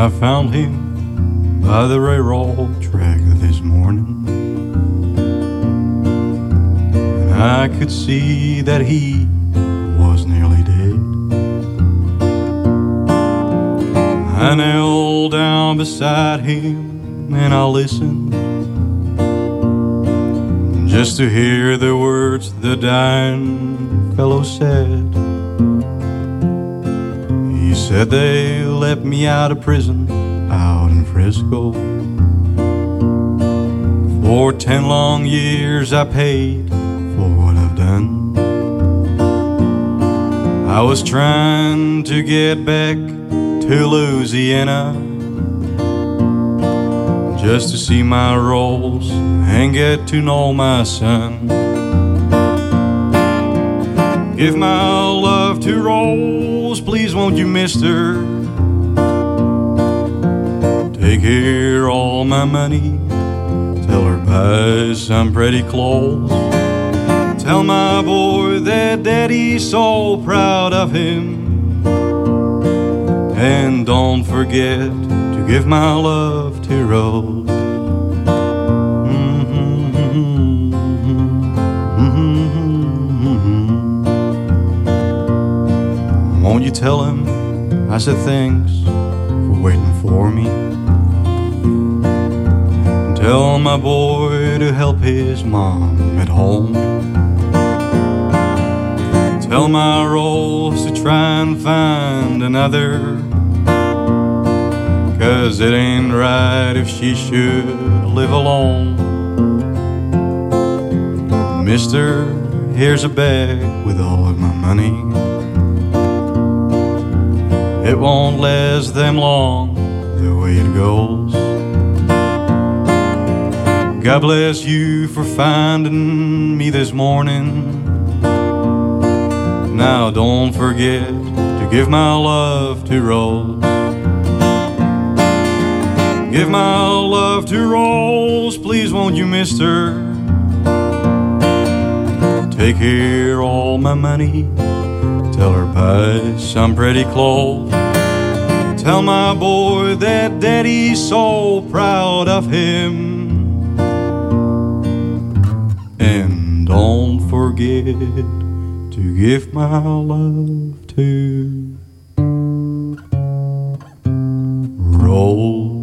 I found him by the railroad track this morning. And I could see that he was nearly dead. I knelt down beside him and I listened just to hear the words the dying fellow said. Said they let me out of prison out in Frisco. For ten long years I paid for what I've done. I was trying to get back to Louisiana just to see my Rose and get to know my son. Give my love to Please won't you, mister? Take here all my money, tell her buy some pretty clothes. Tell my boy that daddy's so proud of him. And don't forget to give my love to Rose. Won't you tell him I said thanks for waiting for me? And tell my boy to help his mom at home. Tell my Rose to try and find another. Cause it ain't right if she should live alone. Mister, here's a bag with all of my money. It won't last them long the way it goes. God bless you for finding me this morning. Now don't forget to give my love to Rose. Give my love to Rose, please won't you, mister? Take here all my money. Buy some pretty clothes. Tell my boy that daddy's so proud of him. And don't forget to give my love to Rose.